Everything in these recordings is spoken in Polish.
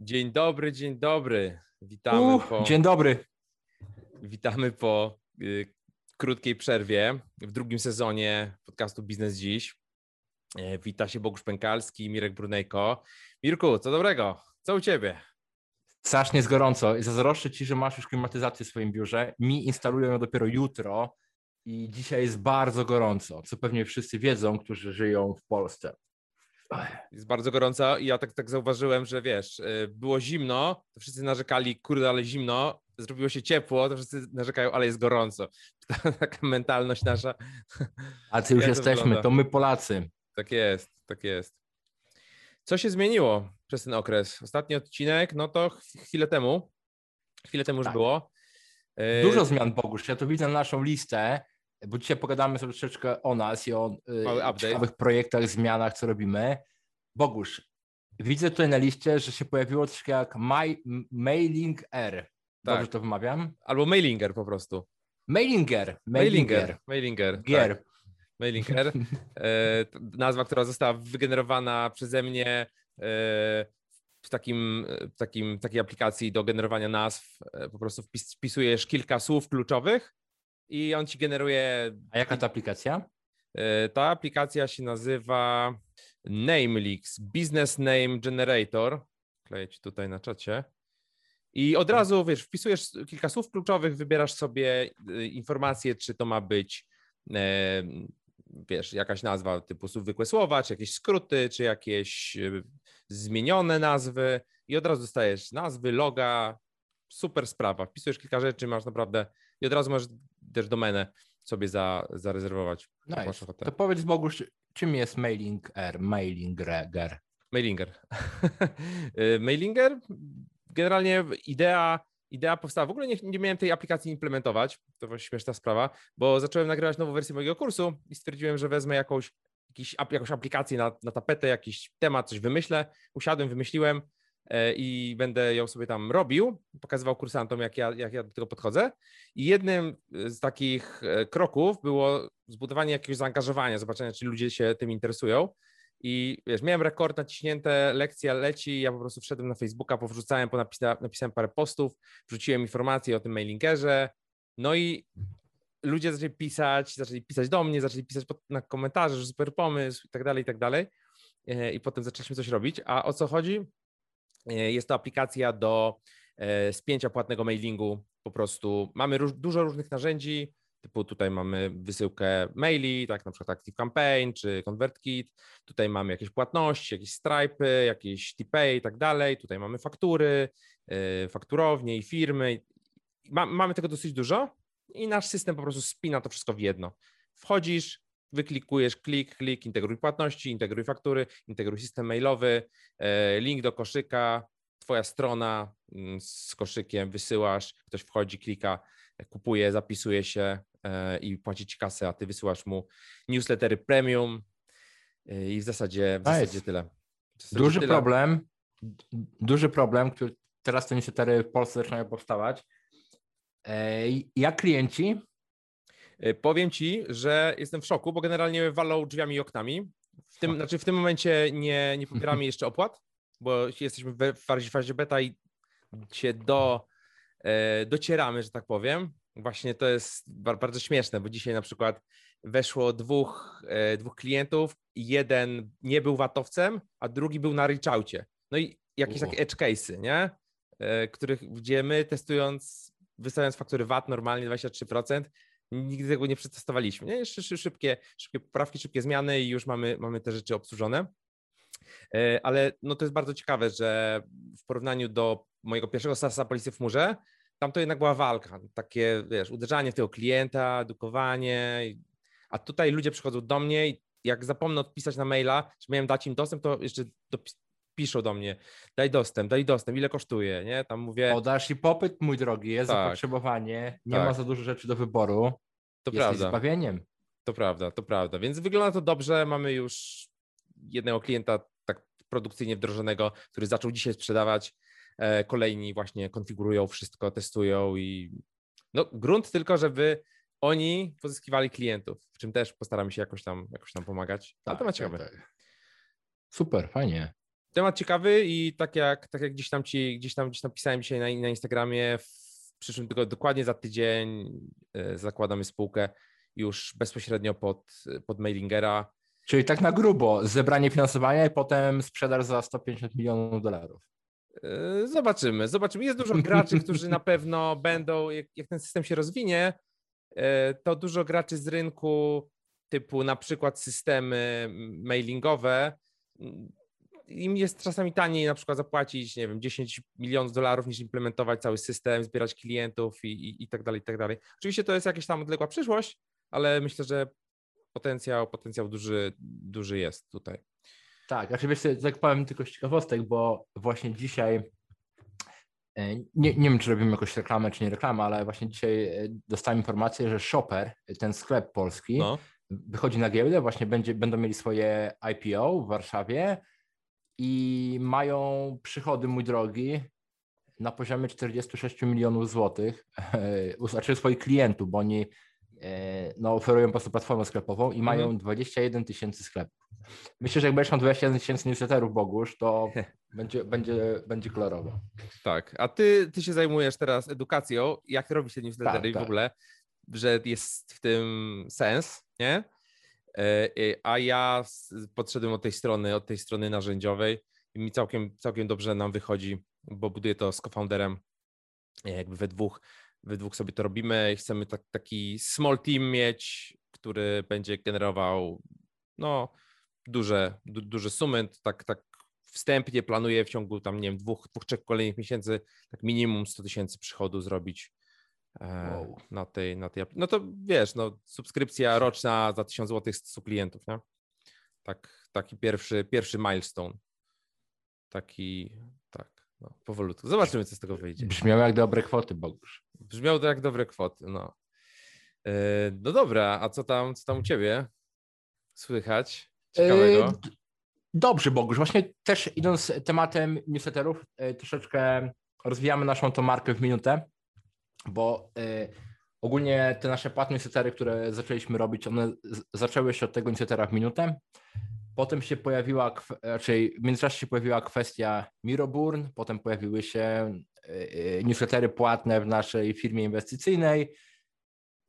Dzień dobry, dzień dobry. Witamy Uch, po, Dzień dobry. witamy po y, krótkiej przerwie w drugim sezonie podcastu Biznes Dziś. E, wita się Bogusz Pękalski i Mirek Brunejko. Mirku, co dobrego? Co u ciebie? Strasznie jest gorąco. Zazdroszczę ci, że masz już klimatyzację w swoim biurze. Mi instalują ją dopiero jutro i dzisiaj jest bardzo gorąco, co pewnie wszyscy wiedzą, którzy żyją w Polsce. Jest bardzo gorąco i ja tak, tak zauważyłem, że wiesz, y, było zimno, to wszyscy narzekali, kurde, ale zimno, zrobiło się ciepło, to wszyscy narzekają, ale jest gorąco. Taka mentalność nasza. A ty już to jesteśmy, wygląda? to my Polacy. Tak jest, tak jest. Co się zmieniło przez ten okres? Ostatni odcinek, no to ch- chwilę temu. Chwilę temu już Tak. było. E, Dużo zmian, Bogusz. Ja to widzę na naszą listę, bo dzisiaj pogadamy sobie troszeczkę o nas i o y, update. ciekawych projektach, zmianach, co robimy. Bogusz, widzę tutaj na liście, że się pojawiło coś jak My, Mailing R. Dobrze Tak. to wymawiam? Albo mailinger po prostu. Mailinger. Mailinger. Mailinger. Gier. Tak. Mailinger. E, nazwa, która została wygenerowana przeze mnie e, w takim, w takim, takiej aplikacji do generowania nazw. E, po prostu wpis, wpisujesz kilka słów kluczowych i on ci generuje A jaka to aplikacja? E, Ta aplikacja się nazywa NameLeaks, Business Name Generator. Kleję ci tutaj na czacie. I od razu, wiesz, wpisujesz kilka słów kluczowych, wybierasz sobie y, informacje, czy to ma być, e, wiesz, jakaś nazwa typu zwykłe słowa, czy jakieś skróty, czy jakieś zmienione nazwy i od razu dostajesz nazwy, loga, super sprawa. Wpisujesz kilka rzeczy, masz naprawdę i od razu możesz też domenę sobie za, zarezerwować. Nice. To powiedz Bogusz, czym jest Mailing R? Mailinger. Mailinger. Y, Mailinger, generalnie idea, idea powstała, w ogóle nie, nie miałem tej aplikacji implementować, to właśnie śmieszna sprawa, bo zacząłem nagrywać nową wersję mojego kursu i stwierdziłem, że wezmę jakąś, jakiś, jakąś aplikację na, na tapetę, jakiś temat, coś wymyślę, usiadłem, wymyśliłem i będę ją sobie tam robił, pokazywał kursantom, jak ja, jak ja do tego podchodzę. I jednym z takich e, kroków było zbudowanie jakiegoś zaangażowania, zobaczenia, czy ludzie się tym interesują. I wiesz, miałem rekord naciśnięte, lekcja leci, ja po prostu wszedłem na Facebooka, powrzucałem, napisałem parę postów, wrzuciłem informacje o tym mailingerze, no i ludzie zaczęli pisać, zaczęli pisać do mnie, zaczęli pisać na komentarze, że super pomysł i tak dalej, i tak dalej. E, I potem zaczęliśmy coś robić. A o co chodzi? E, Jest to aplikacja do e, spięcia płatnego mailingu. Po prostu mamy róż, dużo różnych narzędzi, typu tutaj mamy wysyłkę maili, tak na przykład Active Campaign czy ConvertKit. Tutaj mamy jakieś płatności, jakieś Stripe, jakieś TPay i tak dalej. Tutaj mamy faktury, e, fakturownie i firmy. Ma, mamy tego dosyć dużo i nasz system po prostu spina to wszystko w jedno. Wchodzisz, wyklikujesz klik, klik, integruj płatności, integruj faktury, integruj system mailowy, e, link do koszyka, twoja strona mm, z koszykiem, wysyłasz, ktoś wchodzi, klika, kupuje, zapisuje się e, i płaci ci kasę, a ty wysyłasz mu newslettery premium e, i w zasadzie, w Nice. zasadzie tyle. W zasadzie Duży tyle. problem, duży problem, który teraz te newslettery w Polsce zaczynają powstawać. Jak klienci, Powiem ci, że jestem w szoku, bo generalnie walą drzwiami i oknami. W tym, znaczy w tym momencie nie, nie pobieramy jeszcze opłat, bo jesteśmy w fazie, fazie beta i się do, e, docieramy, że tak powiem. Właśnie to jest bar- bardzo śmieszne, bo dzisiaj na przykład weszło dwóch, e, dwóch klientów jeden nie był watowcem, a drugi był na ryczałcie. No i jakieś takie edge case'y, nie? E, których, gdzie my testując, wystawiając faktury VAT normalnie 23%, nigdy tego nie przetestowaliśmy. Nie? Jeszcze szy- szybkie, szybkie poprawki, szybkie zmiany i już mamy, mamy te rzeczy obsłużone. E, Ale no to jest bardzo ciekawe, że w porównaniu do mojego pierwszego SASa Policji w chmurze, tam to jednak była walka, takie wiesz, uderzanie w tego klienta, edukowanie, a tutaj ludzie przychodzą do mnie i jak zapomnę odpisać na maila, że miałem dać im dostęp, to jeszcze piszą do mnie, daj dostęp, daj dostęp, ile kosztuje, nie? Tam mówię, podaż i popyt, mój drogi, jest Tak. zapotrzebowanie, nie Tak. ma za dużo rzeczy do wyboru, to jesteś prawda. zbawieniem. To prawda, to prawda. Więc wygląda to dobrze. Mamy już jednego klienta tak produkcyjnie wdrożonego, który zaczął dzisiaj sprzedawać. E, Kolejni właśnie konfigurują wszystko, testują i no grunt tylko, żeby oni pozyskiwali klientów, w czym też postaramy się jakoś tam, jakoś tam pomagać. Ale to ma ciekawe. tak. Super, fajnie. temat ciekawy i tak jak, tak jak gdzieś tam ci, gdzieś tam, gdzieś tam pisałem dzisiaj na, na Instagramie, w przyszłym tygodniu, dokładnie za tydzień e, zakładamy spółkę już bezpośrednio pod, pod mailingera. Czyli tak na grubo, zebranie finansowania i potem sprzedaż za 150 milionów dolarów. E, zobaczymy, zobaczymy. Jest dużo graczy, którzy na pewno będą, jak, jak ten system się rozwinie, e, to dużo graczy z rynku typu na przykład systemy mailingowe im jest czasami taniej na przykład zapłacić, nie wiem, 10 milionów dolarów niż implementować cały system, zbierać klientów i, i, i tak dalej, i tak dalej. Oczywiście to jest jakaś tam odległa przyszłość, ale myślę, że potencjał, potencjał duży, duży jest tutaj. Tak, oczywiście tak powiem tylko z ciekawostek, bo właśnie dzisiaj e, nie, nie wiem, czy robimy jakąś reklamę, czy nie reklamę, ale właśnie dzisiaj e, dostałem informację, że Shopper, ten sklep polski, no. wychodzi na giełdę, właśnie będzie, będą mieli swoje IPO w Warszawie i mają przychody, mój drogi, na poziomie 46 milionów złotych, znaczy swoich klientów, bo oni e, no, oferują po prostu platformę sklepową i mają mhm. 21 tysięcy sklepów. Myślę, że jak będziesz miał 21 tysięcy newsletterów, Bogusz, to będzie, będzie, będzie kolorowo. Tak, a ty, ty się zajmujesz teraz edukacją, jak robić te newslettery tak, tak. w ogóle, że jest w tym sens, nie? E, e, a ja podszedłem od tej strony, od tej strony narzędziowej i mi całkiem, całkiem dobrze nam wychodzi, bo buduję to z co-founderem, e, jakby we dwóch, we dwóch sobie to robimy i chcemy tak, taki small team mieć, który będzie generował no, duże, du, duże sumy, tak, tak wstępnie planuję w ciągu tam, nie wiem, dwóch, dwóch, trzech kolejnych miesięcy tak minimum 100 tysięcy przychodu zrobić wow. na, tej, na tej. No to wiesz, no, subskrypcja roczna za 1000 zł 100 klientów, nie? Tak, taki pierwszy, pierwszy milestone. Taki, tak, no, powolutku. Zobaczymy, co z tego wyjdzie. Brzmiało jak dobre kwoty, Bogusz. Brzmiało to jak dobre kwoty, no. E, no dobra, a co tam, co tam u ciebie słychać ciekawego? E, dobrze, Bogusz. Właśnie też idąc tematem newsletterów, troszeczkę rozwijamy naszą tą markę w minutę bo y, ogólnie te nasze płatne newslettery, które zaczęliśmy robić, one zaczęły się od tego newslettera w minutę. Potem się pojawiła, raczej w międzyczasie się pojawiła kwestia Miroburn, potem pojawiły się y, y, newslettery płatne w naszej firmie inwestycyjnej.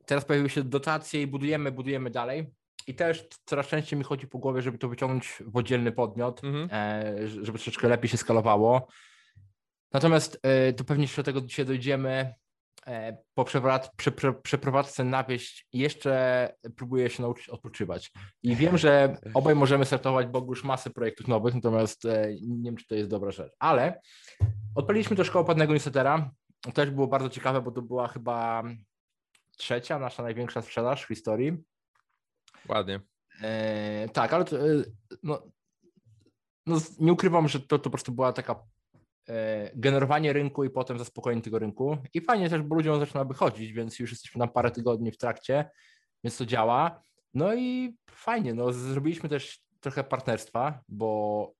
Teraz pojawiły się dotacje i budujemy, budujemy dalej. I też coraz częściej mi chodzi po głowie, żeby to wyciągnąć w oddzielny podmiot, mhm. E, żeby troszeczkę lepiej się skalowało. Natomiast e, to pewnie jeszcze do tego dzisiaj dojdziemy. E, po przeprowadzce na wieś jeszcze próbuję się nauczyć odpoczywać. I wiem, że obaj możemy startować, bo już masę projektów nowych, natomiast e, nie wiem, czy to jest dobra rzecz. Ale odpaliliśmy to szkołę płatnego newslettera. To też było bardzo ciekawe, bo to była chyba trzecia nasza największa sprzedaż w historii. Ładnie. E, tak, ale to, e, no, no, nie ukrywam, że to, to po prostu była taka generowanie rynku i potem zaspokojenie tego rynku. I fajnie też, bo ludziom zaczyna wychodzić, więc już jesteśmy na parę tygodni w trakcie, więc to działa. No i fajnie, no zrobiliśmy też trochę partnerstwa, bo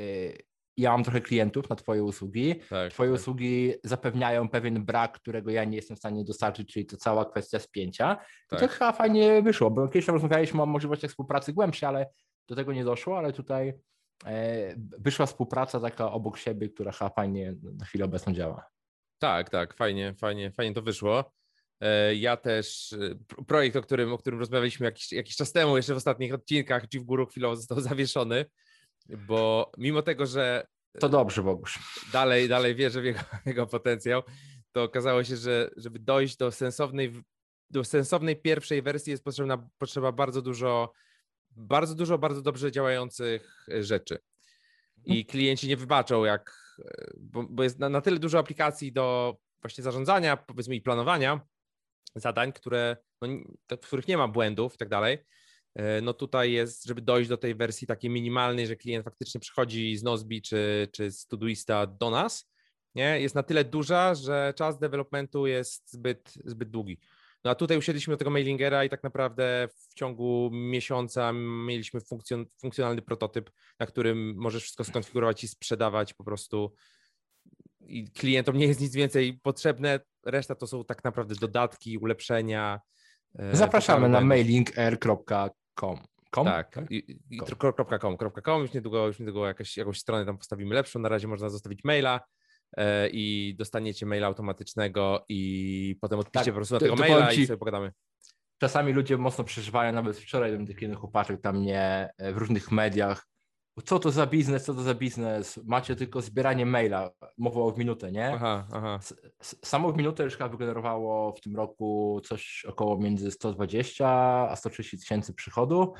y, ja mam trochę klientów na Twoje usługi. Tak, twoje tak. usługi zapewniają pewien brak, którego ja nie jestem w stanie dostarczyć, czyli to cała kwestia spięcia. Tak. I to chyba fajnie wyszło, bo kiedyś rozmawialiśmy o możliwościach współpracy głębszej, ale do tego nie doszło, ale tutaj E, wyszła współpraca taka obok siebie, która chyba fajnie na chwilę obecną działa. Tak, tak, fajnie, fajnie, fajnie to wyszło. E, ja też, e, projekt, o którym, o którym rozmawialiśmy jakiś, jakiś czas temu, jeszcze w ostatnich odcinkach, w górę chwilowo został zawieszony, bo mimo tego, że. To dobrze, Bogusz. Dalej, dalej wierzę w jego, jego potencjał, to okazało się, że żeby dojść do sensownej, do sensownej pierwszej wersji jest potrzebna, potrzeba bardzo dużo bardzo dużo bardzo dobrze działających e, rzeczy. I mhm. klienci nie wybaczą, jak, e, bo, bo jest na, na, tyle dużo aplikacji do właśnie zarządzania, powiedzmy i planowania zadań, które, no, w których nie ma błędów i tak dalej. E, no tutaj jest, żeby dojść do tej wersji takiej minimalnej, że klient faktycznie przychodzi z Nozbi czy, czy z Todoista do nas, nie? jest na tyle duża, że czas developmentu jest zbyt, zbyt długi. No a tutaj usiedliśmy do tego mailingera i tak naprawdę w ciągu miesiąca mieliśmy funkcjon funkcjonalny prototyp, na którym możesz wszystko skonfigurować i sprzedawać po prostu. I klientom nie jest nic więcej potrzebne. Reszta to są tak naprawdę dodatki, ulepszenia. E, Zapraszamy na mailingair.com. Com? Tak, i, i, .com, .com. Już niedługo, już niedługo jakaś, jakąś stronę tam postawimy lepszą. Na razie można zostawić maila i dostaniecie maila automatycznego i potem odpiszcie tak, po prostu na tego maila ci, i sobie pogadamy. Czasami ludzie mocno przeżywają, nawet wczoraj do tych innych chłopaczek tam mnie w różnych mediach co to za biznes, co to za biznes, macie tylko zbieranie maila, mowa w minutę, nie? Aha, aha. Samo w minutę już chyba wygenerowało w tym roku coś około między 120 a 130 tysięcy przychodu.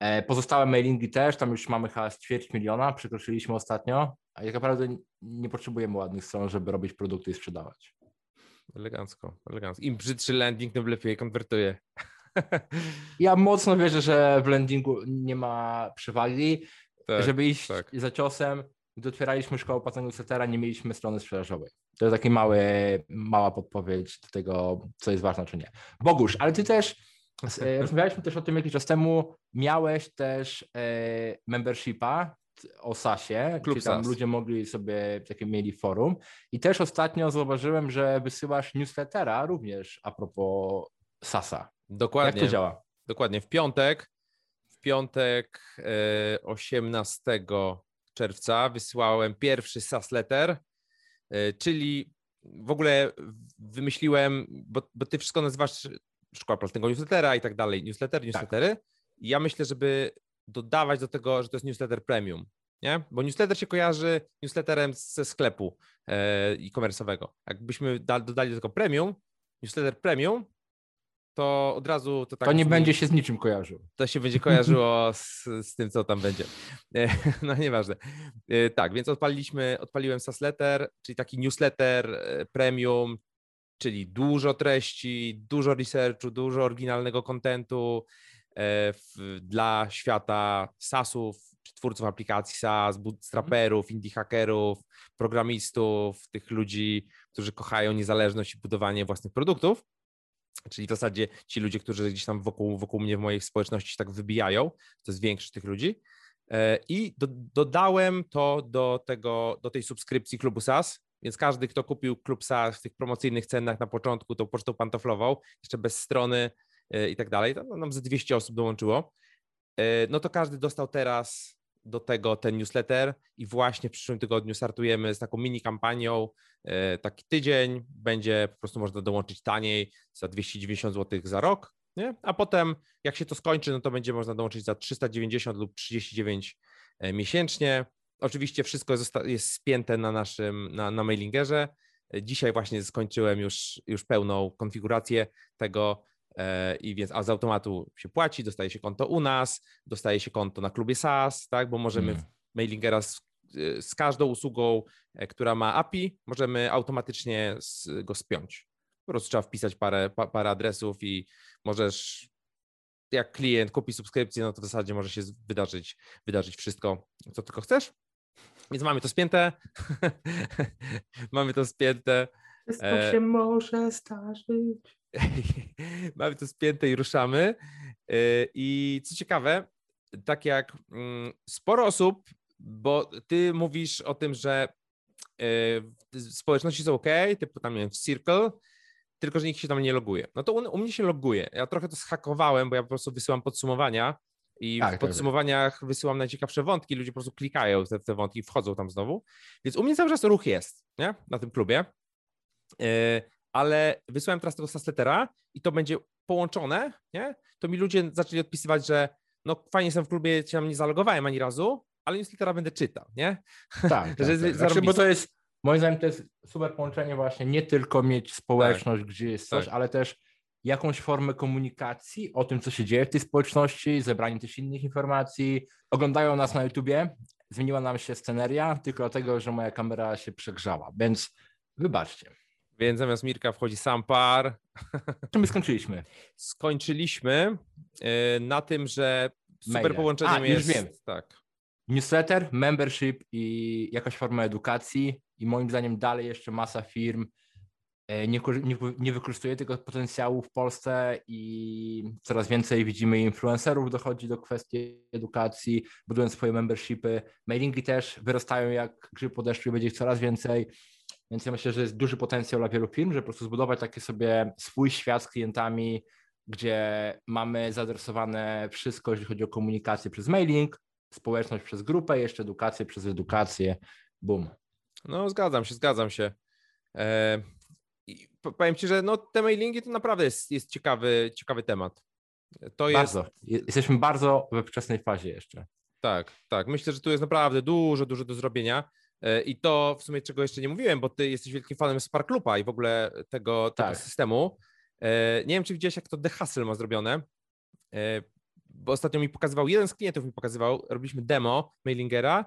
E, pozostałe mailingi też, tam już mamy chyba ćwierć miliona, przekroczyliśmy ostatnio, a jak naprawdę nie potrzebujemy ładnych stron, żeby robić produkty i sprzedawać. Elegancko, elegancko. Im brzydszy landing, tym lepiej konwertuje. Ja mocno wierzę, że w landingu nie ma przewagi tak, żeby iść tak. za ciosem, gdy otwieraliśmy szkołę płatnego newslettera, nie mieliśmy strony sprzedażowej. To jest taka mała podpowiedź do tego, co jest ważne, czy nie. Bogusz, ale ty też, e, rozmawialiśmy też o tym jakiś czas temu, miałeś też e, membershipa o SASie, Klub tam SAS. ludzie mogli sobie, takie mieli forum i też ostatnio zauważyłem, że wysyłasz newslettera również a propos SASa. Dokładnie. Jak to działa? Dokładnie. W piątek piątek 18 e, czerwca wysłałem pierwszy SAS letter, e, czyli w ogóle wymyśliłem, bo, bo ty wszystko nazywasz szkoła płatnego newslettera i tak dalej, newsletter, tak. newslettery. Tak. Ja myślę, żeby dodawać do tego, że to jest newsletter premium, nie? Bo newsletter się kojarzy newsletterem ze sklepu e, e-commerce'owego. Jakbyśmy dodali do tego premium, newsletter premium, to od razu to tak. To nie będzie się z niczym kojarzył. To się będzie kojarzyło z, z tym, co tam będzie. E, no nieważne. E, tak, więc odpaliliśmy, odpaliłem Sasletter, czyli taki newsletter premium, czyli dużo treści, dużo researchu, dużo oryginalnego kontentu dla świata SaaSów, twórców aplikacji SaaS, bootstraperów, indie hackerów, programistów, tych ludzi, którzy kochają niezależność i budowanie własnych produktów. Czyli w zasadzie ci ludzie, którzy gdzieś tam wokół, wokół mnie w mojej społeczności tak wybijają, to jest większość tych ludzi. E, I do, dodałem to do, tego, do tej subskrypcji klubu SAS, więc każdy, kto kupił klub SAS w tych promocyjnych cenach na początku, to pocztą pantoflową, jeszcze bez strony e, i tak dalej, nam ze 200 osób dołączyło, e, no to każdy dostał teraz do tego ten newsletter i właśnie w przyszłym tygodniu startujemy z taką mini kampanią. E, taki tydzień będzie po prostu można dołączyć taniej za 290 zł za rok, nie? a potem jak się to skończy, no to będzie można dołączyć za 390 lub 39 e, miesięcznie. Oczywiście wszystko jest, jest spięte na naszym, na, na mailingerze. E, dzisiaj właśnie skończyłem już, już pełną konfigurację tego, E, i więc a z automatu się płaci, dostaje się konto u nas, dostaje się konto na klubie SaaS, tak, bo możemy mm. mailingera z, z, każdą usługą, e, która ma API, możemy automatycznie z, go spiąć. Po prostu trzeba wpisać parę, pa, parę adresów i możesz, jak klient kupi subskrypcję, no to w zasadzie może się wydarzyć, wydarzyć wszystko, co tylko chcesz. Więc mamy to spięte. mamy to spięte. Wszystko e, się może zdarzyć. mamy to spięte i ruszamy. E, I co ciekawe, tak jak mm, sporo osób, bo ty mówisz o tym, że e, społeczności są ok, typu tam wiem, w Circle, tylko że nikt się tam nie loguje. No to u, u, mnie się loguje. Ja trochę to zhakowałem, bo ja po prostu wysyłam podsumowania i tak, w tak, tak. podsumowaniach tak. wysyłam najciekawsze wątki, ludzie po prostu klikają te, te wątki, wchodzą tam znowu. Więc u mnie cały czas ruch jest, nie? Na tym klubie. Ale wysłałem teraz tego sasletera i to będzie połączone, nie? To mi ludzie zaczęli odpisywać, że no fajnie jestem w klubie, się tam nie zalogowałem ani razu, ale newslettera będę czytał, nie? Tak, tak, że tak. Znaczy, bo to jest, moim zdaniem to jest super połączenie właśnie, nie tylko mieć społeczność, tak. gdzie jest coś, tak. ale też jakąś formę komunikacji o tym, co się dzieje w tej społeczności, zebranie też innych informacji. Oglądają nas na YouTubie, zmieniła nam się sceneria tylko dlatego, że moja kamera się przegrzała, więc wybaczcie. Więc zamiast Mirka wchodzi sam par. Czym my skończyliśmy? Skończyliśmy e, na tym, że super Maile. połączeniem A, jest. Już wiem. Tak. Newsletter, membership i jakaś forma edukacji. I moim zdaniem dalej jeszcze masa firm e, nie, nie, nie wykorzystuje tego potencjału w Polsce i coraz więcej widzimy influencerów dochodzi do kwestii edukacji, budując swoje membershipy. Mailingi też wyrastają jak grzyb po deszczu i będzie ich coraz więcej. Więc ja myślę, że jest duży potencjał dla wielu firm, żeby po prostu zbudować taki sobie swój świat z klientami gdzie mamy zaadresowane wszystko, jeżeli chodzi o komunikację przez mailing, społeczność przez grupę, jeszcze edukację przez edukację. Boom. No, zgadzam się, zgadzam się. E, powiem Ci, że no, te mailingi to naprawdę jest, jest ciekawy, ciekawy temat. To bardzo. Jest... Jesteśmy bardzo we wczesnej fazie jeszcze. Tak, tak. Myślę, że tu jest naprawdę dużo, dużo do zrobienia. E, I to w sumie czego jeszcze nie mówiłem, bo ty jesteś wielkim fanem Sparkloopa i w ogóle tego, tak. tego systemu. E, nie wiem, czy widziałeś, jak to The Hustle ma zrobione, e, bo ostatnio mi pokazywał, jeden z klientów mi pokazywał, robiliśmy demo mailingera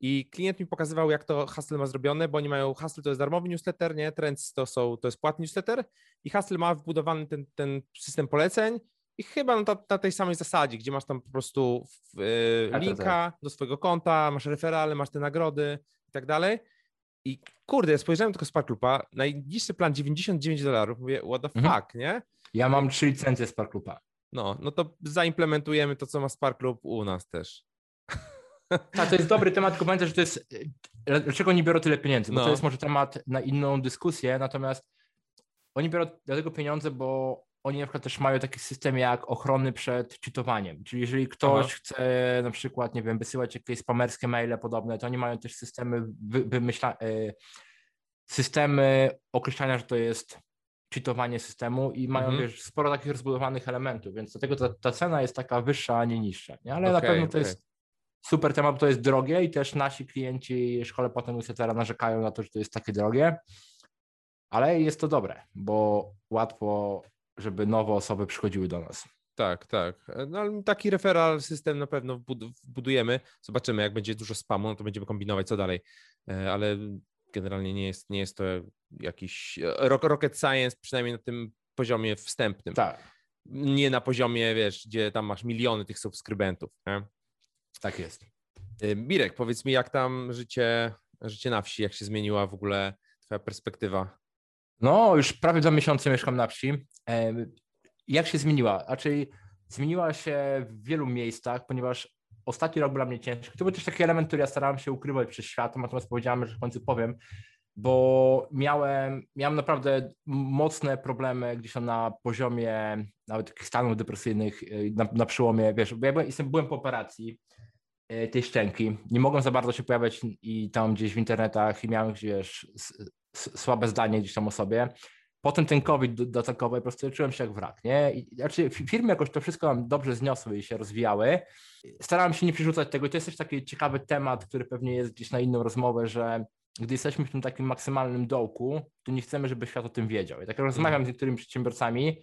i klient mi pokazywał, jak to Hustle ma zrobione, bo oni mają Hustle to jest darmowy newsletter, nie? Trends to, są, to jest płatny newsletter i Hustle ma wbudowany ten, ten system poleceń i chyba na, na tej samej zasadzie, gdzie masz tam po prostu yy, linka tak. do swojego konta, masz referale, masz te nagrody i tak dalej. I kurde, spojrzałem tylko Sparkloopa, najniższy plan 99 dolarów, mówię, what the mhm. fuck, nie? Ja mam trzy licencje Sparkloopa. No, no to zaimplementujemy to, co ma Sparkloop u nas też. Tak, to jest dobry temat, tylko pamiętaj, że to jest, dlaczego oni biorą tyle pieniędzy, bo no. to jest może temat na inną dyskusję, natomiast oni biorą dlatego pieniądze, bo oni na przykład też mają taki system jak ochrony przed czytowaniem. Czyli jeżeli ktoś Aha. chce na przykład, nie wiem, wysyłać jakieś spamerskie maile podobne, to oni mają też systemy wy, wymyśla, y, systemy określania, że to jest czytowanie systemu i mają mhm. wiesz, sporo takich rozbudowanych elementów, więc dlatego ta, ta cena jest taka wyższa, a nie niższa. Nie? Ale okay, na pewno to okay. jest super temat, bo to jest drogie i też nasi klienci szkole potem newslettera narzekają na to, że to jest takie drogie, ale jest to dobre, bo łatwo żeby nowe osoby przychodziły do nas. Tak, tak. No, taki referral system na pewno wbudujemy. Zobaczymy, jak będzie dużo spamu, no to będziemy kombinować, co dalej. E, ale generalnie nie jest, nie jest to jakiś e, rocket science, przynajmniej na tym poziomie wstępnym. Tak. Nie na poziomie, wiesz, gdzie tam masz miliony tych subskrybentów. Nie? Tak jest. E, Mirek, powiedz mi, jak tam życie, życie na wsi, jak się zmieniła w ogóle twoja perspektywa no, już prawie dwa miesiące mieszkam na wsi. Jak się zmieniła? Raczej zmieniła się w wielu miejscach, ponieważ ostatni rok był dla mnie ciężki. To był też taki element, który ja starałem się ukrywać przez świat, natomiast powiedziałem, że w końcu powiem, bo miałem, miałem naprawdę mocne problemy gdzieś tam na poziomie nawet stanów depresyjnych, y, na, na przyłomie, wiesz, bo ja byłem, jestem, byłem po operacji y, tej szczęki, nie mogłem za bardzo się pojawiać i tam gdzieś w internetach i miałem, wiesz, słabe zdanie gdzieś tam o sobie. Potem ten COVID dodatkowy, po prostu czułem się jak wrak, nie? I, znaczy firmy jakoś to wszystko dobrze zniosły i się rozwijały. Starałem się nie przerzucać tego i to jest też taki ciekawy temat, który pewnie jest gdzieś na inną rozmowę, że gdy jesteśmy w tym takim maksymalnym dołku, to nie chcemy, żeby świat o tym wiedział. I tak rozmawiam z niektórymi przedsiębiorcami,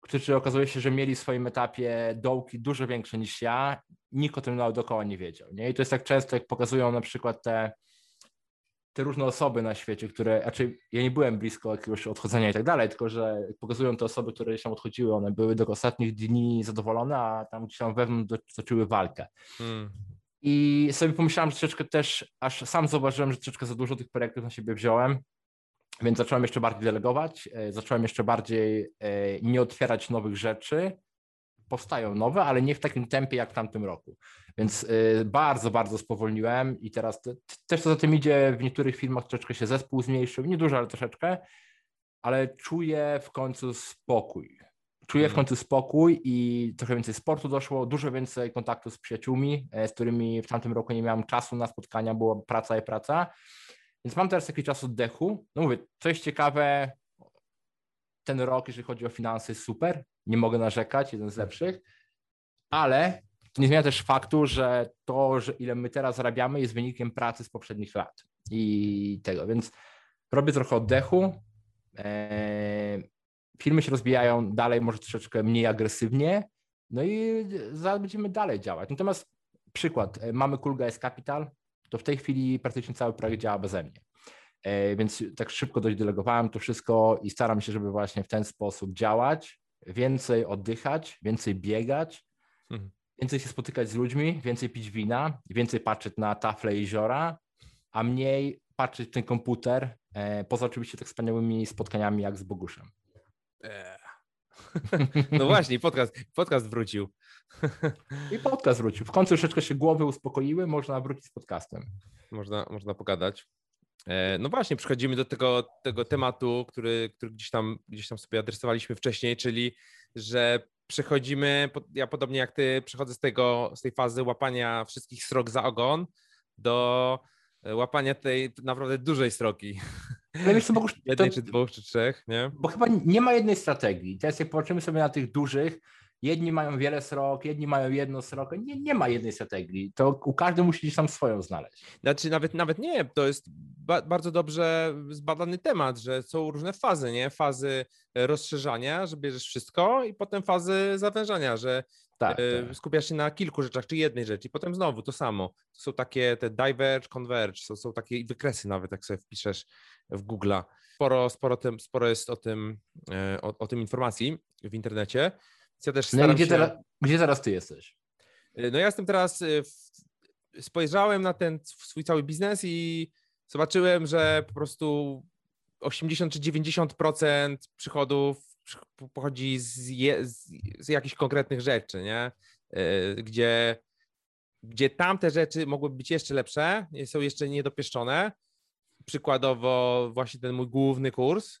którzy okazuje się, że mieli w swoim etapie dołki dużo większe niż ja, nikt o tym dookoła nie wiedział. Nie? I to jest tak często, jak pokazują na przykład te te różne osoby na świecie, które, znaczy ja nie byłem blisko jakiegoś odchodzenia i tak dalej, tylko że pokazują te osoby, które gdzieś tam odchodziły, one były do ostatnich dni zadowolone, a tam gdzieś tam wewnątrz toczyły walkę. Hmm. I sobie pomyślałem, że troszeczkę też, aż sam zauważyłem, że troszeczkę za dużo tych projektów na siebie wziąłem, więc zacząłem jeszcze bardziej delegować, e, zacząłem jeszcze bardziej e, nie otwierać nowych rzeczy, powstają nowe, ale nie w takim tempie jak w tamtym roku. Więc y, bardzo, bardzo spowolniłem i teraz te, też to za tym idzie, w niektórych filmach troszeczkę się zespół zmniejszył, nie dużo, ale troszeczkę, ale czuję w końcu spokój. Czuję w mhm. końcu spokój i trochę więcej sportu doszło, dużo więcej kontaktów z przyjaciółmi, e, z którymi w tamtym roku nie miałem czasu na spotkania, była praca i praca. Więc mam teraz taki czas oddechu. No mówię, coś ciekawe, ten rok, jeżeli chodzi o finanse, jest super. Nie mogę narzekać, jeden z lepszych, ale to nie zmienia też faktu, że to, że ile my teraz zarabiamy, jest wynikiem pracy z poprzednich lat i tego, więc robię trochę oddechu. Eee, firmy się rozwijają dalej, może troszeczkę mniej agresywnie, no i zaraz będziemy dalej działać. Natomiast przykład, e, mamy Cool Guys Capital, to w tej chwili praktycznie cały projekt działa beze mnie. E, więc tak szybko dość delegowałem to wszystko i staram się, żeby właśnie w ten sposób działać, więcej oddychać, więcej biegać, mhm. Więcej się spotykać z ludźmi, więcej pić wina, więcej patrzeć na tafle jeziora, a mniej patrzeć w ten komputer, e, poza oczywiście tak wspaniałymi spotkaniami jak z Boguszem. Eee. No właśnie, podcast, podcast wrócił. I podcast wrócił. W końcu troszeczkę się głowy uspokoiły, można wrócić z podcastem. Można, można pogadać. E, no właśnie, przechodzimy do tego, tego tematu, który, który gdzieś, tam, gdzieś tam sobie adresowaliśmy wcześniej, czyli że przechodzimy, ja podobnie jak ty, przechodzę z tego, z tej fazy łapania wszystkich srok za ogon do e, łapania tej naprawdę dużej sroki. Ale wiesz, Jednej, to, czy dwóch, czy trzech, nie? Bo chyba nie ma jednej strategii. Teraz jak popatrzymy sobie na tych dużych, jedni mają wiele srok, jedni mają jedno srokę. Nie, nie ma jednej strategii. To u każdy musi gdzieś tam swoją znaleźć. Znaczy nawet, nawet nie, to jest ba bardzo dobrze zbadany temat, że są różne fazy, nie? Fazy rozszerzania, że bierzesz wszystko i potem fazy zawężania, że tak, e, tak. skupiasz się na kilku rzeczach, czy jednej rzeczy i potem znowu to samo. To są takie te diverge, converge, są, są takie wykresy nawet, jak sobie wpiszesz w Google'a. Sporo, sporo, tym, sporo jest o tym, e, o, o tym informacji w internecie. Ja też no gdzie, się... teraz, gdzie teraz ty jesteś? E, no ja jestem teraz, w... spojrzałem na ten swój cały biznes i zobaczyłem, że po prostu 80 czy 90% przychodów pochodzi z, je, z, z jakichś konkretnych rzeczy, nie? E, gdzie, gdzie tamte rzeczy mogłyby być jeszcze lepsze, są jeszcze niedopieszczone. Przykładowo właśnie ten mój główny kurs,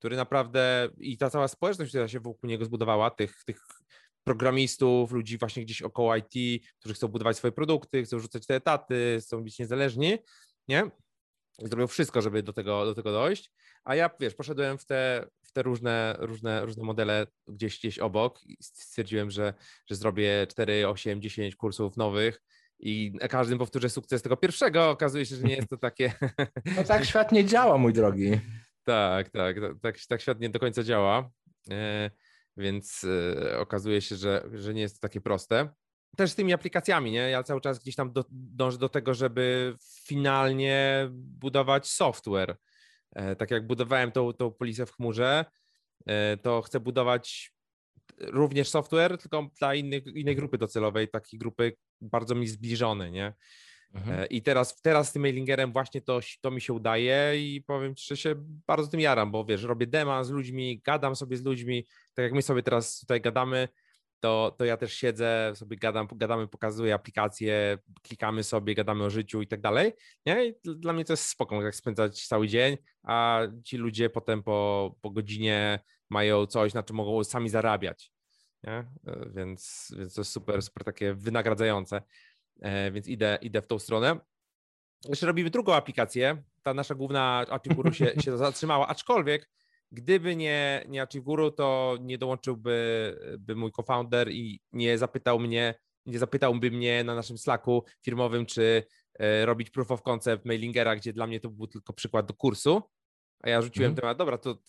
który naprawdę i ta cała społeczność, która się wokół niego zbudowała, tych, tych programistów, ludzi właśnie gdzieś około IT, którzy chcą budować swoje produkty, chcą rzucać te etaty, chcą być niezależni, nie? Zrobią wszystko, żeby do tego, do tego dojść. A ja, wiesz, poszedłem w te, w te różne, różne, różne modele gdzieś, gdzieś obok i stwierdziłem, że, że zrobię 4, 8, 10 kursów nowych i każdym powtórzę sukces tego pierwszego. Okazuje się, że nie jest to takie. No tak świat nie działa, mój drogi. Tak, tak, tak, tak świat nie do końca działa. E, więc e, okazuje się, że, że nie jest to takie proste. Też z tymi aplikacjami, nie? Ja cały czas gdzieś tam do, dążę do tego, żeby finalnie budować software E, tak jak budowałem tą, tą polisę w chmurze, to chcę budować również software, tylko dla innej grupy docelowej, takiej grupy bardzo mi zbliżone, nie? Mhm. E, I teraz, teraz z tym mailingerem właśnie to, to mi się udaje i powiem Ci, że się bardzo tym jaram, bo wiesz, robię dema z ludźmi, gadam sobie z ludźmi, tak jak my sobie teraz tutaj gadamy, to, to ja też siedzę, sobie gadam, gadamy, pokazuję aplikacje, klikamy sobie, gadamy o życiu i tak dalej. Nie? I dla mnie to jest spoko, jak spędzać cały dzień, a ci ludzie potem po, po godzinie mają coś, na czym mogą sami zarabiać. Nie? E, więc, więc to jest super, super takie wynagradzające. E, więc idę, idę w tą stronę. Jeszcze robimy drugą aplikację. Ta nasza główna Archiguru się, się zatrzymała, aczkolwiek Gdyby nie, nie Achiguru, to nie dołączyłby by mój co-founder i nie zapytał mnie, nie zapytałby mnie na naszym Slacku firmowym, czy e, robić proof of concept mailingera, gdzie dla mnie to był tylko przykład do kursu, a ja rzuciłem mm. temat, dobra, to, to,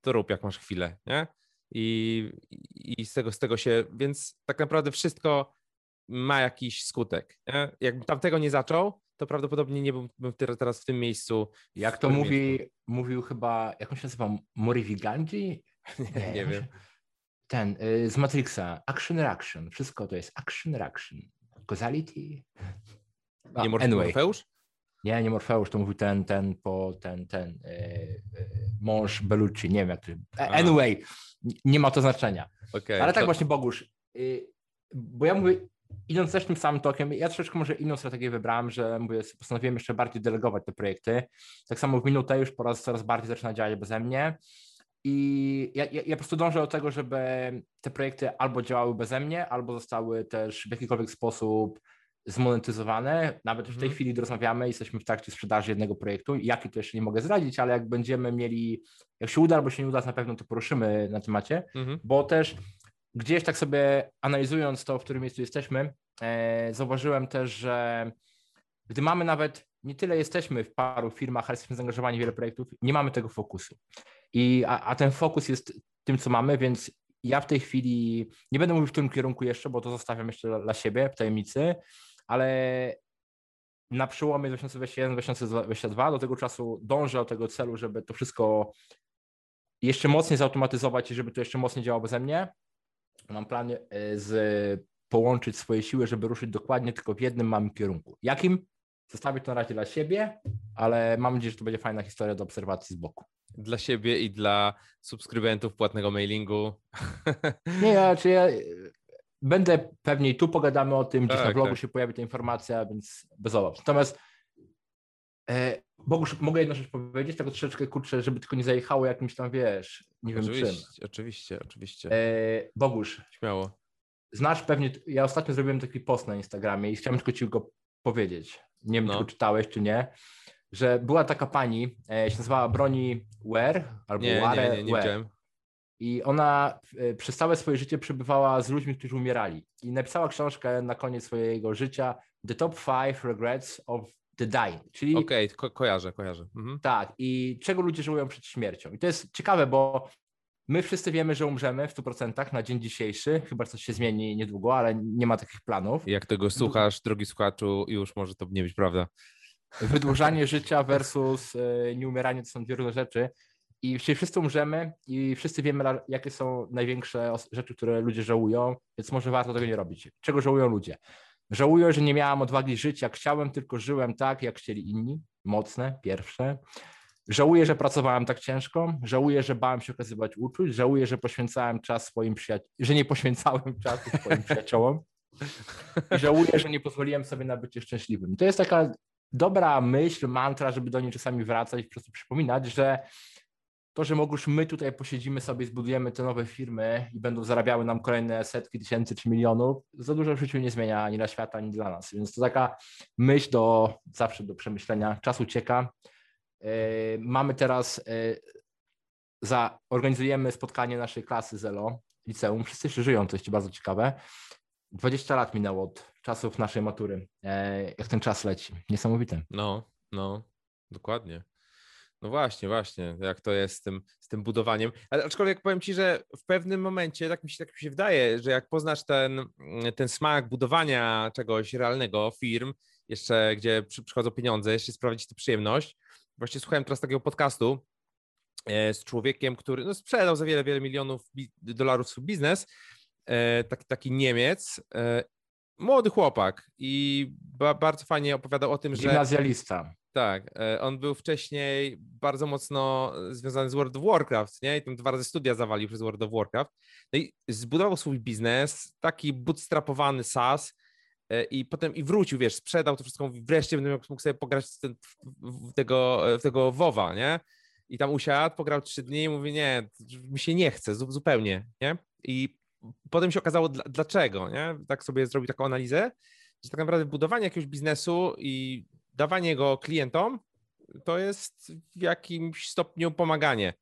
to rób jak masz chwilę, nie? I, i z, tego, z tego się, więc tak naprawdę wszystko ma jakiś skutek. Nie? Jakbym tamtego nie zaczął, to prawdopodobnie nie byłbym teraz w tym miejscu. Jak to mówi, mówił chyba, jak on się nazywa, Morivi Gandhi? Nie, nie wiem. Ten y, z Matrixa, Action Reaction, wszystko to jest Action Reaction. Causality. A, nie Morfeusz? Anyway. Nie, nie Morfeusz, to mówił ten, ten, po, ten, ten, y, y, mąż Bellucci, nie wiem jak to... Anyway, nie ma to znaczenia. Okay, Ale tak to... właśnie, Bogusz, y, bo ja mówię, idąc też tym samym tokiem, ja troszeczkę może inną strategię wybrałem, że mówię, postanowiłem jeszcze bardziej delegować te projekty. Tak samo w minutę już po raz coraz bardziej zaczyna działać beze mnie. I ja, ja, ja, po prostu dążę do tego, żeby te projekty albo działały beze mnie, albo zostały też w jakikolwiek sposób zmonetyzowane. Nawet w tej mhm. chwili rozmawiamy, jesteśmy w trakcie sprzedaży jednego projektu. Jaki to jeszcze nie mogę zdradzić, ale jak będziemy mieli, jak się uda albo się nie uda, na pewno to poruszymy na temacie, mhm. bo też gdzieś tak sobie analizując to, w którym miejscu jesteśmy, e, zauważyłem też, że gdy mamy nawet, nie tyle jesteśmy w paru firmach, ale jesteśmy zaangażowani w wiele projektów, nie mamy tego fokusu. I, a, a ten fokus jest tym, co mamy, więc ja w tej chwili nie będę mówił w tym kierunku jeszcze, bo to zostawiam jeszcze dla, dla siebie w tajemnicy, ale na przełomie 2021-2022 do tego czasu dążę do tego celu, żeby to wszystko jeszcze mocniej zautomatyzować i żeby to jeszcze mocniej działało beze mnie. Mam plan e, z, połączyć swoje siły, żeby ruszyć dokładnie tylko w jednym małym kierunku. Jakim? Zostawię to na razie dla siebie, ale mam nadzieję, że to będzie fajna historia do obserwacji z boku. Dla siebie i dla subskrybentów płatnego mailingu. Nie, ja, czy ja będę pewnie i tu pogadamy o tym, gdzieś tak, na blogu tak. się pojawi ta informacja, więc bez obaw. Natomiast e, Bogusz, mogę jedną rzecz powiedzieć, tak troszeczkę kurczę, żeby tylko nie zajechało jakimś tam, wiesz, nie wiem oczywiście, czym. Oczywiście, oczywiście. E, Bogusz, Śmiało. znasz pewnie, ja ostatnio zrobiłem taki post na Instagramie i chciałem tylko ci go powiedzieć. Nie wiem, No. czy go czytałeś, czy nie, że była taka pani, e, się nazywała Broni Ware, albo Nie, Ware nie, nie, nie Ware. widziałem. I ona e, przez całe swoje życie przebywała z ludźmi, którzy umierali. I napisała książkę na koniec swojego życia The Top Five Regrets of the Dying. Czyli Okej, ko- kojarzę, kojarzę. Mhm. tak, i czego ludzie żałują przed śmiercią. I to jest ciekawe, bo my wszyscy wiemy, że umrzemy w 100% na dzień dzisiejszy, chyba że coś się zmieni niedługo, ale nie ma takich planów. I Jak tego słuchasz, drogi słuchaczu, już może to nie być prawda. Wydłużanie życia versus e, nieumieranie to są dwie różne rzeczy. I wszyscy umrzemy i wszyscy wiemy, jakie są największe rzeczy, które ludzie żałują, więc może warto tego nie robić. Czego żałują ludzie? Żałuję, że nie miałam odwagi żyć jak chciałem, tylko żyłem tak, jak chcieli inni. Mocne, pierwsze. Żałuję, że pracowałem tak ciężko. Żałuję, że bałem się okazywać uczuć. Żałuję, że poświęcałem czas swoim przyjaciołom, że nie poświęcałem czasu swoim przyjaciołom. I żałuję, że nie pozwoliłem sobie na bycie szczęśliwym. To jest taka dobra myśl, mantra, żeby do niej czasami wracać i po prostu przypominać, że to, że mogłyś my tutaj posiedzimy sobie, zbudujemy te nowe firmy i będą zarabiały nam kolejne setki tysięcy czy milionów, za dużo w życiu nie zmienia ani dla świata, ani dla nas. Więc to taka myśl do zawsze do przemyślenia. Czas ucieka. Yy, Mamy teraz, yy, za, organizujemy spotkanie naszej klasy ZELO, liceum. Wszyscy jeszcze żyją, to jest bardzo ciekawe. 20 lat minęło od czasów naszej matury. E, Jak ten czas leci. Niesamowite. No, no, dokładnie. No właśnie, właśnie, jak to jest z tym, z tym budowaniem. Ale aczkolwiek powiem ci, że w pewnym momencie, tak mi się, tak mi się wydaje, że jak poznasz ten, ten smak budowania czegoś realnego, firm, jeszcze gdzie przy, przychodzą pieniądze, jeszcze sprawić tę przyjemność. Właśnie słuchałem teraz takiego podcastu e, z człowiekiem, który no, sprzedał za wiele, wiele milionów dolarów swój biznes. E, taki, taki Niemiec, e, młody chłopak i ba, bardzo fajnie opowiadał o tym, że Gimnazjalista. Tak, e, on był wcześniej bardzo mocno związany z World of Warcraft, nie? I tam dwa razy studia zawalił przez World of Warcraft. No i zbudował swój biznes, taki bootstrapowany SaaS e, i potem i wrócił, wiesz, sprzedał to wszystko, wreszcie będę mógł sobie pograć w, ten, w, tego, w tego WoWa, nie? I tam usiadł, pograł trzy dni i mówi, nie, mi się nie chce, zu- zupełnie, nie? I potem się okazało, dla, dlaczego, nie? Tak sobie zrobił taką analizę, że tak naprawdę budowanie jakiegoś biznesu i dawanie go klientom to jest w jakimś stopniu pomaganie.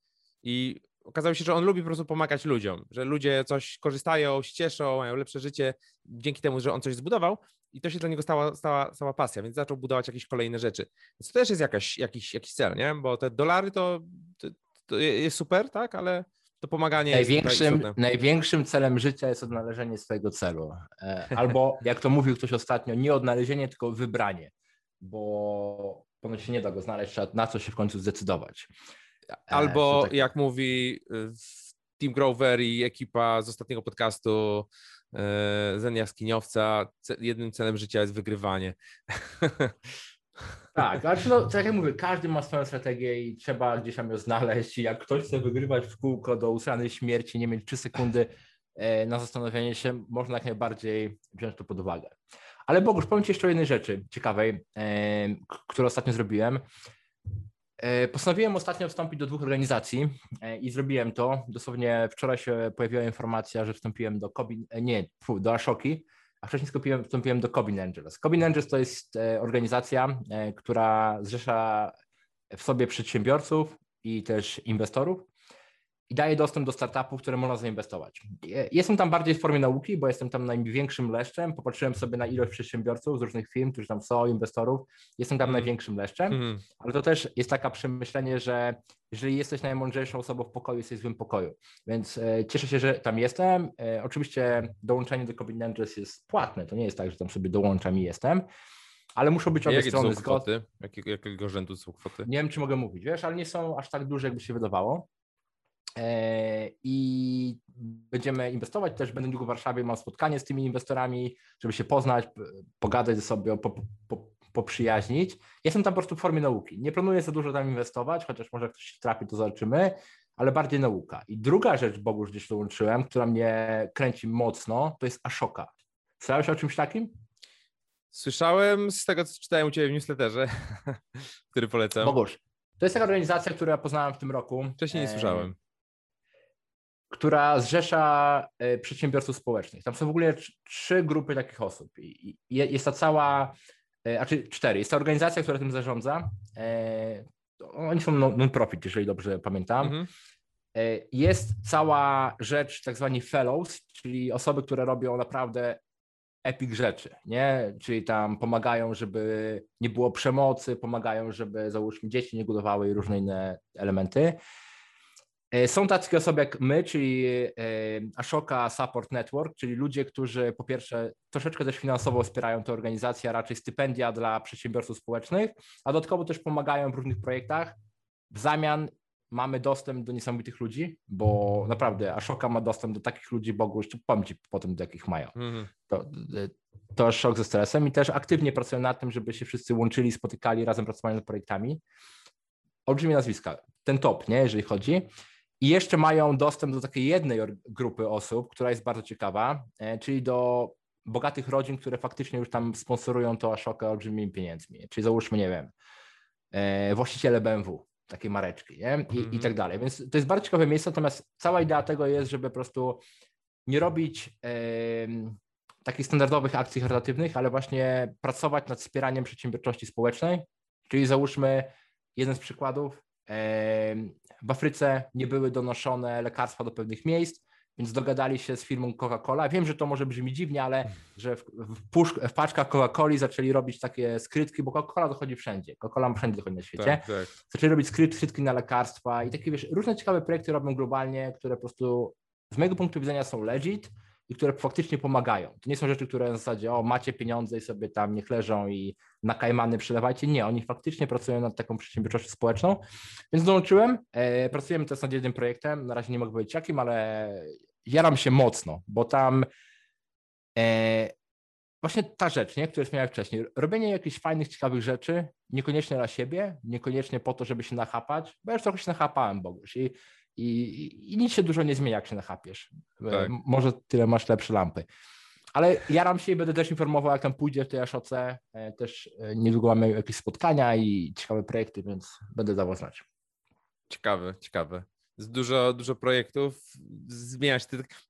I okazało się, że on lubi po prostu pomagać ludziom, że ludzie coś korzystają, się cieszą, mają lepsze życie dzięki temu, że on coś zbudował i to się dla niego stała, stała, stała pasja, więc zaczął budować jakieś kolejne rzeczy. Więc to też jest jakaś, jakiś, jakiś cel, nie? Bo te dolary to, to, to jest super, tak? Ale to pomaganie Największym, największym celem życia jest odnalezienie swojego celu. E, Albo, jak to mówił ktoś ostatnio, nie odnalezienie, tylko wybranie, bo ponoć się nie da go znaleźć, trzeba na co się w końcu zdecydować. E, Albo tak- jak mówi y, Tim Grover i ekipa z ostatniego podcastu y, Zen Jaskiniowca, jednym celem życia jest wygrywanie. Tak, ale no, tak jak mówię, każdy ma swoją strategię i trzeba gdzieś tam ją znaleźć. I jak ktoś chce wygrywać w kółko do usranej śmierci, nie mieć 3 sekundy e, na zastanowienie się, można jak najbardziej wziąć to pod uwagę. Ale Bogusz, powiem Ci jeszcze o jednej rzeczy ciekawej, którą ostatnio zrobiłem. E, Postanowiłem ostatnio wstąpić do dwóch organizacji e, i zrobiłem to. Dosłownie wczoraj się pojawiła informacja, że wstąpiłem do Kobin, e, nie, do Ashoki, a wcześniej wstąpiłem, wstąpiłem do Cobin Angels. Cobin Angels to jest organizacja, która zrzesza w sobie przedsiębiorców i też inwestorów i daje dostęp do startupów, które można zainwestować. Je- Jestem tam bardziej w formie nauki, bo jestem tam największym leszczem. Popatrzyłem sobie na ilość przedsiębiorców z różnych firm, którzy tam są, inwestorów. Jestem tam Mm. największym leszczem. Mhm. Ale to też jest takie przemyślenie, że jeżeli jesteś najmądrzejszą osobą w pokoju, jesteś w złym pokoju. Więc e, cieszę się, że tam jestem. E, oczywiście dołączenie do Cobin Angels jest płatne. To nie jest tak, że tam sobie dołączam i jestem, ale muszą być obie Jakie strony zgodne. Jakiego, jakiego rzędu są kwoty? Nie wiem, czy mogę mówić, wiesz, ale nie są aż tak duże, jakby się wydawało. E, I będziemy inwestować też. Będę niedługo w Warszawie, mam spotkanie z tymi inwestorami, żeby się poznać, pogadać ze sobą, po, po, poprzyjaźnić. Jestem tam po prostu w formie nauki. Nie planuję za dużo tam inwestować, chociaż może ktoś się trafi, to zobaczymy, ale bardziej nauka. I druga rzecz, Bogusz, gdzieś dołączyłem, która mnie kręci mocno, to jest Ashoka. Słyszałeś o czymś takim? Słyszałem z tego, co czytałem u Ciebie w newsletterze, który polecam. Bogusz, to jest taka organizacja, którą ja poznałem w tym roku. Wcześniej nie słyszałem. Która zrzesza e, przedsiębiorców społecznych. Tam są w ogóle trzy grupy takich osób. I jest ta cała, e, a czy cztery. Jest ta organizacja, która tym zarządza. E, oni są non-profit, jeżeli dobrze pamiętam. Mhm. Jest cała rzecz, tak zwani fellows, czyli osoby, które robią naprawdę epic rzeczy, nie? Czyli tam pomagają, żeby nie było przemocy, pomagają, żeby załóżmy dzieci nie głodowały i różne inne elementy. E, są tacy osoby jak my, czyli e, Ashoka Support Network, czyli ludzie, którzy po pierwsze troszeczkę też finansowo wspierają tę organizację, a raczej stypendia dla przedsiębiorców społecznych, a dodatkowo też pomagają w różnych projektach. W zamian mamy dostęp do niesamowitych ludzi, bo naprawdę Ashoka ma dostęp do takich ludzi, Bogu, jeszcze powiem Ci potem, do jakich mają. Mm. To, to jest szok ze stresem i też aktywnie pracują nad tym, żeby się wszyscy łączyli, spotykali, razem pracowali nad projektami. Olbrzymie nazwiska, ten top, nie, jeżeli chodzi. I jeszcze mają dostęp do takiej jednej grupy osób, która jest bardzo ciekawa, e, czyli do bogatych rodzin, które faktycznie już tam sponsorują to Ashoka olbrzymimi pieniędzmi. Czyli załóżmy, nie wiem, e, właściciele BMW, takiej mareczki nie? I, mm -hmm. i mhm. tak dalej. Więc to jest bardzo ciekawe miejsce, natomiast cała idea tego jest, żeby po prostu nie robić takich standardowych akcji charytatywnych, ale właśnie pracować nad wspieraniem przedsiębiorczości społecznej, czyli załóżmy jeden z przykładów, w Afryce nie były donoszone lekarstwa do pewnych miejsc, więc dogadali się z firmą Coca-Cola. Wiem, że to może brzmi dziwnie, ale że w, w, puszk, w paczkach Coca-Coli zaczęli robić takie skrytki, bo Coca-Cola dochodzi wszędzie. Coca-Cola wszędzie dochodzi na świecie. Tak, tak. Zaczęli robić skryt, skrytki na lekarstwa i takie wiesz, różne ciekawe projekty robią globalnie, które po prostu z mojego punktu widzenia są legit i które faktycznie pomagają. To nie są rzeczy, które w zasadzie, o macie pieniądze i sobie tam niech leżą i na kajmany przelewajcie. Nie, oni faktycznie pracują nad taką przedsiębiorczością społeczną, więc dołączyłem. E, pracujemy teraz nad jednym projektem, na razie nie mogę powiedzieć jakim, ale jaram się mocno, bo tam e, właśnie ta rzecz, nie, którą miałem wcześniej, robienie jakichś fajnych, ciekawych rzeczy, niekoniecznie dla siebie, niekoniecznie po to, żeby się nachapać, bo ja już trochę się nachapałem, Boguś, i i, i nic się dużo nie zmienia, jak się nachapiesz. E, tak. Może tyle masz lepsze lampy. Ale jaram się i będę też informował, jak tam pójdzie w tej Aszoce. E, też e, niedługo mamy jakieś spotkania i ciekawe projekty, więc będę dawał znać. Ciekawe, ciekawe. Dużo, dużo projektów, zmienia się,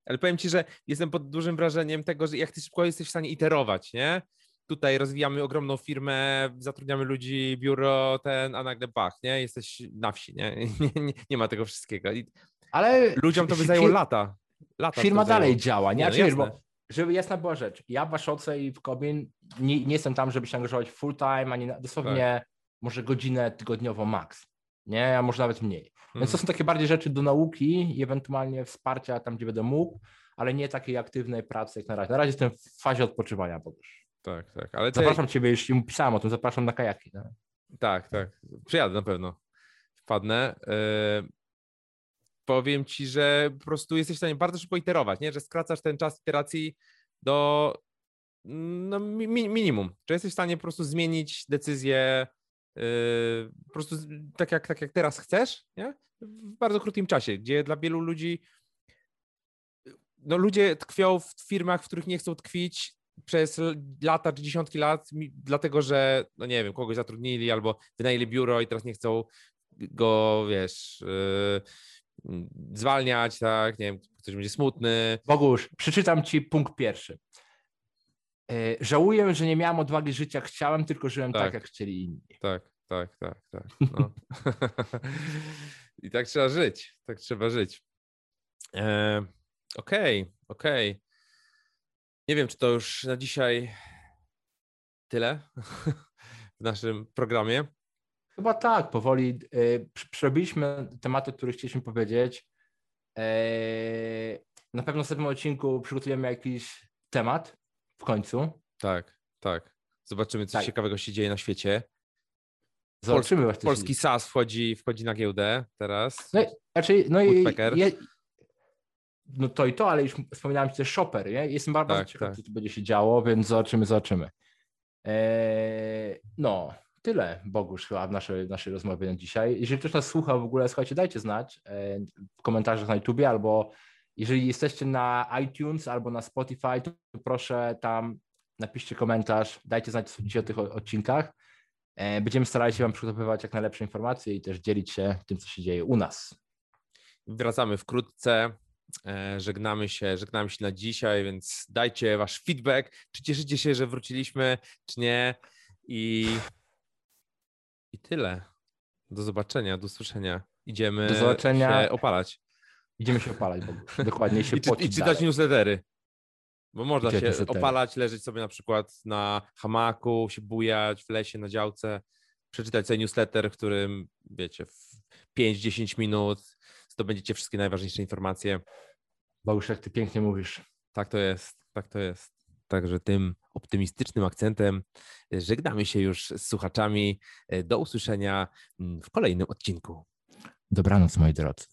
ale powiem Ci, że jestem pod dużym wrażeniem tego, że jak Ty szybko jesteś w stanie iterować, nie? Tutaj rozwijamy ogromną firmę, zatrudniamy ludzi, biuro, ten, a nagle bach, nie? Jesteś na wsi, nie? Nie, nie, nie ma tego wszystkiego. I Ale ludziom to by zajęło lata. lata firma dalej działa, nie? no wiesz, bo żeby jasna była rzecz, ja w Waszoce i w Kobin nie, nie, jestem tam, żeby się angażować full time, ani dosłownie tak. może godzinę tygodniowo max, nie? A może nawet mniej. Więc to mhm. są takie bardziej rzeczy do nauki i ewentualnie wsparcia tam, gdzie będę mógł, ale nie takiej aktywnej pracy jak na razie. Na razie jestem w fazie odpoczywania, bo już tak, tak. Ale zapraszam Ciebie, już mu pisałem o tym, zapraszam na kajaki. Tak, tak. tak. Przyjadę na pewno. Wpadnę. Yy, powiem Ci, że po prostu jesteś w stanie bardzo szybko iterować, nie? że skracasz ten czas iteracji do no, mi, minimum. Czy jesteś w stanie po prostu zmienić decyzję yy, po prostu tak jak, tak jak teraz chcesz, nie? w bardzo krótkim czasie, gdzie dla wielu ludzi no ludzie tkwią w firmach, w których nie chcą tkwić przez lata czy dziesiątki lat, dlatego że, no nie wiem, kogoś zatrudnili albo wynajęli biuro i teraz nie chcą go, wiesz, yy, zwalniać, tak, nie wiem, ktoś będzie smutny. Bogusz, przeczytam ci punkt pierwszy. Yy, żałuję, że nie miałem odwagi życia, chciałem, tylko żyłem tak, tak jak chcieli inni. Tak, tak, tak, tak. No. I tak trzeba żyć, tak trzeba żyć. E, okej, okay, okej. Okay. Nie wiem, czy to już na dzisiaj tyle w naszym programie. Chyba tak, powoli yy, przerobiliśmy tematy, o których chcieliśmy powiedzieć. Yy, na pewno w następnym odcinku przygotujemy jakiś temat w końcu. Tak, tak. Zobaczymy, co tak. ciekawego się dzieje na świecie. Zobaczymy Polski, Polski SAS wchodzi, wchodzi na giełdę teraz. No, znaczy, no i je, no to i to, ale już wspominałem ci też shopper, nie? Jestem bardzo tak, ciekaw, tak. co tu będzie się działo, więc zobaczymy, zobaczymy. Eee, no, tyle Bogusz chyba w naszej, naszej rozmowie na dzisiaj. Jeżeli ktoś nas słucha w ogóle, słuchajcie, dajcie znać e, w komentarzach na YouTubie albo jeżeli jesteście na iTunes albo na Spotify, to proszę tam napiszcie komentarz, dajcie znać, co sądzicie o tych odcinkach. E, będziemy starali się Wam przygotowywać jak najlepsze informacje i też dzielić się tym, co się dzieje u nas. Wracamy wkrótce. E, żegnamy się, żegnamy się na dzisiaj, więc dajcie wasz feedback. Czy cieszycie się, że wróciliśmy, czy nie? I, i tyle. Do zobaczenia, do usłyszenia. Idziemy do zobaczenia. się opalać. Idziemy się opalać, bo dokładnie się I, czy, I czytać dalej. newslettery. Bo można się newslettery. opalać, leżeć sobie na przykład na hamaku, się bujać w lesie, na działce, przeczytać sobie newsletter, w którym, wiecie, w 5-10 minut zdobędziecie wszystkie najważniejsze informacje. Bogusz, jak ty pięknie mówisz. Tak to jest, tak to jest. Także tym optymistycznym akcentem żegnamy się już z słuchaczami. Do usłyszenia w kolejnym odcinku. Dobranoc, moi drodzy.